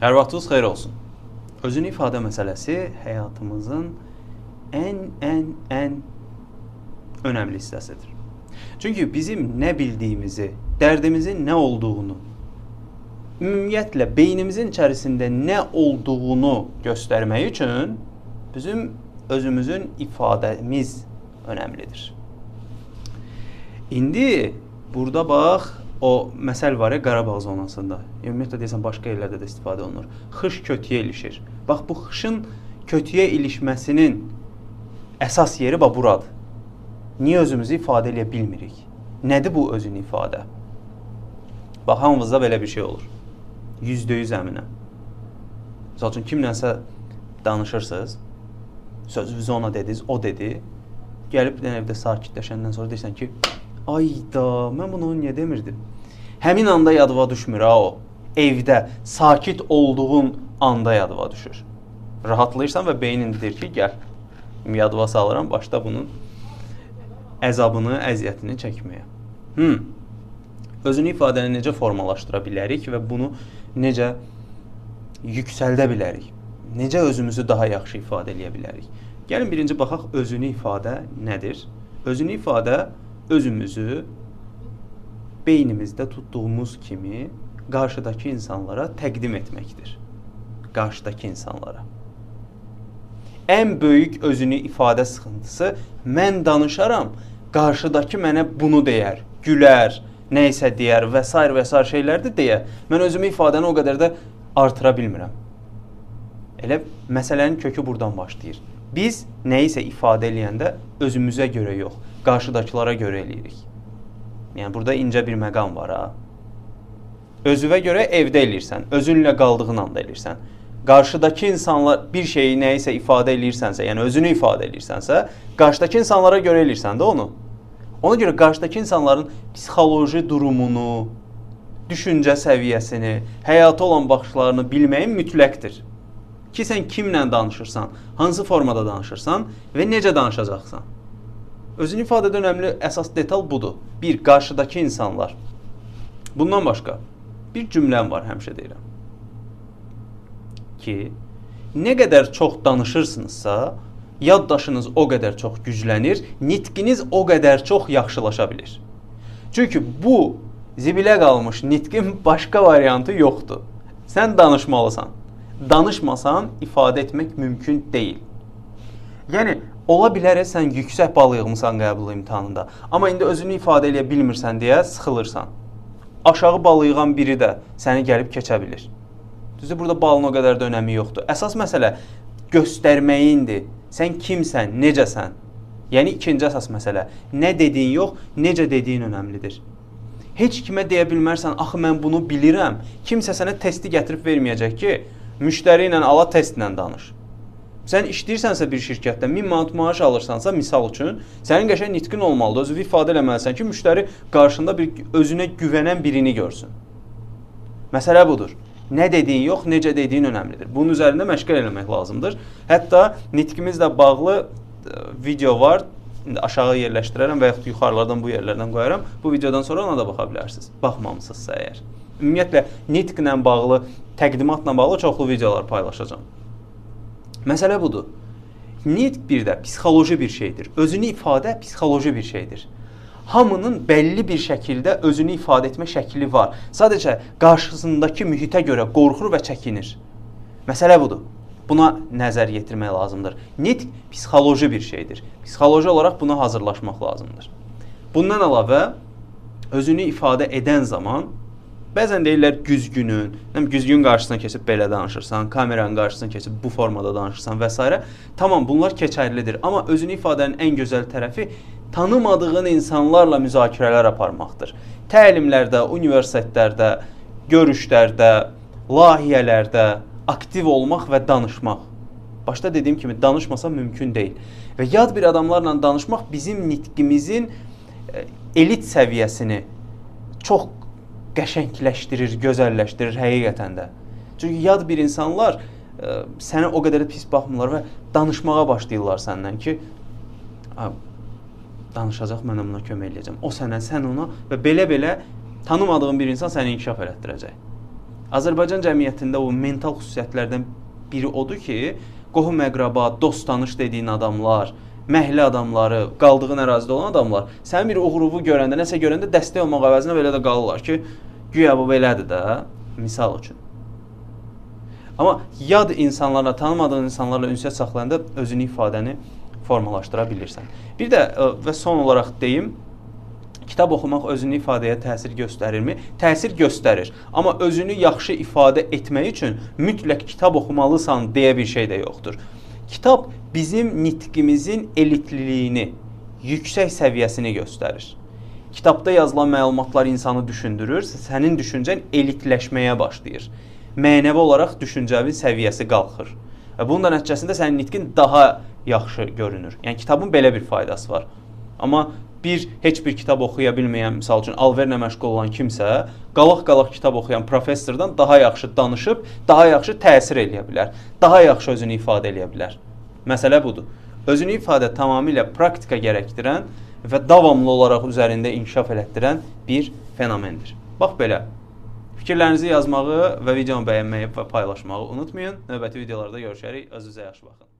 Hər vaxtınız xeyir olsun. Özünü ifadə məsələsi həyatımızın ən ən ən önəmli hissəsidir. Çünki bizim nə bildiyimizi, dərdimizin nə olduğunu, ümumiyyətlə beynimizin içərisində nə olduğunu göstərmək üçün bizim özümüzün ifadəmiz önəmlidir. İndi burada bax o məsəl var ya Qarabağ zonasında. Ümumiyyətlə deyəsən başqa yerlərdə də istifadə olunur. Xış kötüyə ilişir. Bax bu xışın kötüyə ilişməsinin əsas yeri bax buradır. Niyə özümüzü ifadə edə bilmirik? Nədir bu özünü ifadə? Bax hamımızda belə bir şey olur. %100 əminəm. Məsəl üçün kimlənsə danışırsınız, sözünüzü ona dediniz, o dedi. Gəlib evdə sakitləşəndən sonra deyirsən ki, Ayda, mən bunu niyə demirdim? Həmin anda yadıma düşmür ha o. Evdə sakit olduğun anda yadıma düşür. Rahatlayırsan və beynin deyir ki, gəl. Yadıma salıram, başda bunun əzabını, əziyyətini çəkməyə. Hmm. Özünü ifadəni necə formalaşdıra bilərik və bunu necə yüksəldə bilərik? Necə özümüzü daha yaxşı ifadə edə bilərik? Gəlin birinci baxaq özünü ifadə nədir? Özünü ifadə özümüzü beynimizdə tutduğumuz kimi qarşıdakı insanlara təqdim etməkdir. Qarşıdakı insanlara. Ən böyük özünü ifadə sıxıntısı mən danışaram, qarşıdakı mənə bunu deyər, gülər, nə isə deyər və s. və s. şeylərdir deyə mən özümü ifadəni o qədər də artıra bilmirəm. Elə məsələnin kökü burdan başlayır. Biz nə isə ifadə eləyəndə özümüzə görə yox, qarşıdakılara görə eləyirik. Yəni burada incə bir məqam var ha. Özünə görə evdə eləyirsən, özünlə qaldığın anda eləyirsən. Qarşıdakı insanlar bir şeyi nə isə ifadə eləyirsənsə, yəni özünü ifadə eləyirsənsə, qarşıdakı insanlara görə eləyirsən də onu. Ona görə qarşıdakı insanların psixoloji durumunu, düşüncə səviyyəsini, həyata olan baxışlarını bilməyin mütləqdir. Ki sən kimlə danışırsan, hansı formada danışırsan və necə danışacaqsan. Özünü ifadədə önəmli əsas detal budur. Bir, qarşıdakı insanlar. Bundan başqa bir cümləm var, həmişə deyirəm. Ki, nə qədər çox danışırsınızsa, yaddaşınız o qədər çox güclənir, nitqiniz o qədər çox yaxşılaşa bilir. Çünki bu zibilə qalmış nitqin başqa variantı yoxdur. Sən danışmalısan. Danışmasan ifadə etmək mümkün deyil. Yəni Ola bilər sən yüksək bal yığmısan qəbul imtahanında, amma indi özünü ifadə edə bilmirsən deyə sıxılırsan. Aşağı bal yığan biri də səni gəlib keçə bilər. Düzdür, burada balın o qədər də önəmi yoxdur. Əsas məsələ göstərməyindir. Sən kimsən, necəsən? Yəni ikinci əsas məsələ. Nə dediyin yox, necə dediyin önəmlidir. Heç kimə deyə bilmərsən, axı mən bunu bilirəm. Kimsə sənə testi gətirib verməyəcək ki, müştəri ilə ala testlə danış. Sən işləyirsənsə bir şirkətdə 1000 manat maaş alırsansa, misal üçün, sənin qəşəng nitqin olmalıdır. Özünü ifadə etməlisən ki, müştəri qarşında bir özünə güvənən birini görsün. Məsələ budur. Nə dediyin yox, necə dediyin önəmlidir. Bunun üzərində məşğul eləmək lazımdır. Hətta nitqimizlə bağlı e, video var. İndi aşağı yerləşdirərəm və yaxud yuxarılardan bu yerlərdən qoyaram. Bu videodan sonra ona da baxa bilərsiniz. Baxmamısınızsa əgər. Ümumiyyətlə nitqlə bağlı, təqdimatla bağlı çoxlu videolar paylaşacağam. Məsələ budur. Nitq bir də psixoloji bir şeydir. Özünü ifadə psixoloji bir şeydir. Hamının bəlli bir şəkildə özünü ifadə etmə şəkli var. Sadəcə qarşısındakı mühitə görə qorxur və çəkinir. Məsələ budur. Buna nəzər yetirmək lazımdır. Nitq psixoloji bir şeydir. Psixoloji olaraq buna hazırlaşmaq lazımdır. Bundan əlavə özünü ifadə edən zaman Bəzən deyirlər güzgünün, həm güzgün qarşısına keçib belə danışırsan, kameranın qarşısına keçib bu formada danışırsan və s. Tamam, bunlar keçərlidir, amma özünü ifadənin ən gözəl tərəfi tanımadığın insanlarla müzakirələr aparmaqdır. Təlimlərdə, universitetlərdə, görüşlərdə, layihələrdə aktiv olmaq və danışmaq. Başda dediyim kimi danışmasa mümkün deyil. Və yad bir adamlarla danışmaq bizim nitqimizin e, elit səviyyəsini çox qəşəngləşdirir, gözəlləşdirir həqiqətən də. Çünki yad bir insanlar ə, e, sənə o qədər də pis baxmırlar və danışmağa başlayırlar səndən ki, danışacaq, mən ona kömək eləyəcəm. O sənə, sən ona və belə-belə tanımadığın bir insan səni inkişaf elətdirəcək. Azərbaycan cəmiyyətində o mental xüsusiyyətlərdən biri odur ki, qohum-əqraba, dost-tanış dediyin adamlar, məhəllə adamları, qaldığın ərazidə olan adamlar sənin bir uğuruvu görəndə, nəsə görəndə dəstək olmaq əvəzinə belə də qalırlar ki, güya bu belədir də, misal üçün. Amma yad insanlarla, tanımadığın insanlarla ünsiyyət saxlayanda özünü ifadəni formalaşdıra bilirsən. Bir də və son olaraq deyim, kitab oxumaq özünü ifadəyə təsir göstərirmi? Təsir göstərir. Amma özünü yaxşı ifadə etmək üçün mütləq kitab oxumalısan deyə bir şey də yoxdur. Kitab bizim nitqimizin elitliliyini, yüksək səviyyəsini göstərir. Kitabda yazılan məlumatlar insanı düşündürür, sənin düşüncən elitləşməyə başlayır. Mənəvi olaraq düşüncəvin səviyyəsi qalxır. Və bunun da nəticəsində sənin nitqin daha yaxşı görünür. Yəni kitabın belə bir faydası var. Amma bir heç bir kitab oxuya bilməyən, məsəl üçün alverlə məşğul olan kimsə, qalaq-qalaq kitab oxuyan professordan daha yaxşı danışıb, daha yaxşı təsir eləyə bilər. Daha yaxşı özünü ifadə eləyə bilər. Məsələ budur. Özünü ifadə tamamilə praktika gərəkdirən və davamlı olaraq üzərində inkişaf elətdirən bir fenomendir. Bax belə. Fikirlərinizi yazmağı və videonu bəyənməyi və paylaşmağı unutmayın. Növbəti videolarda görüşərik. Özünüzə yaxşı baxın.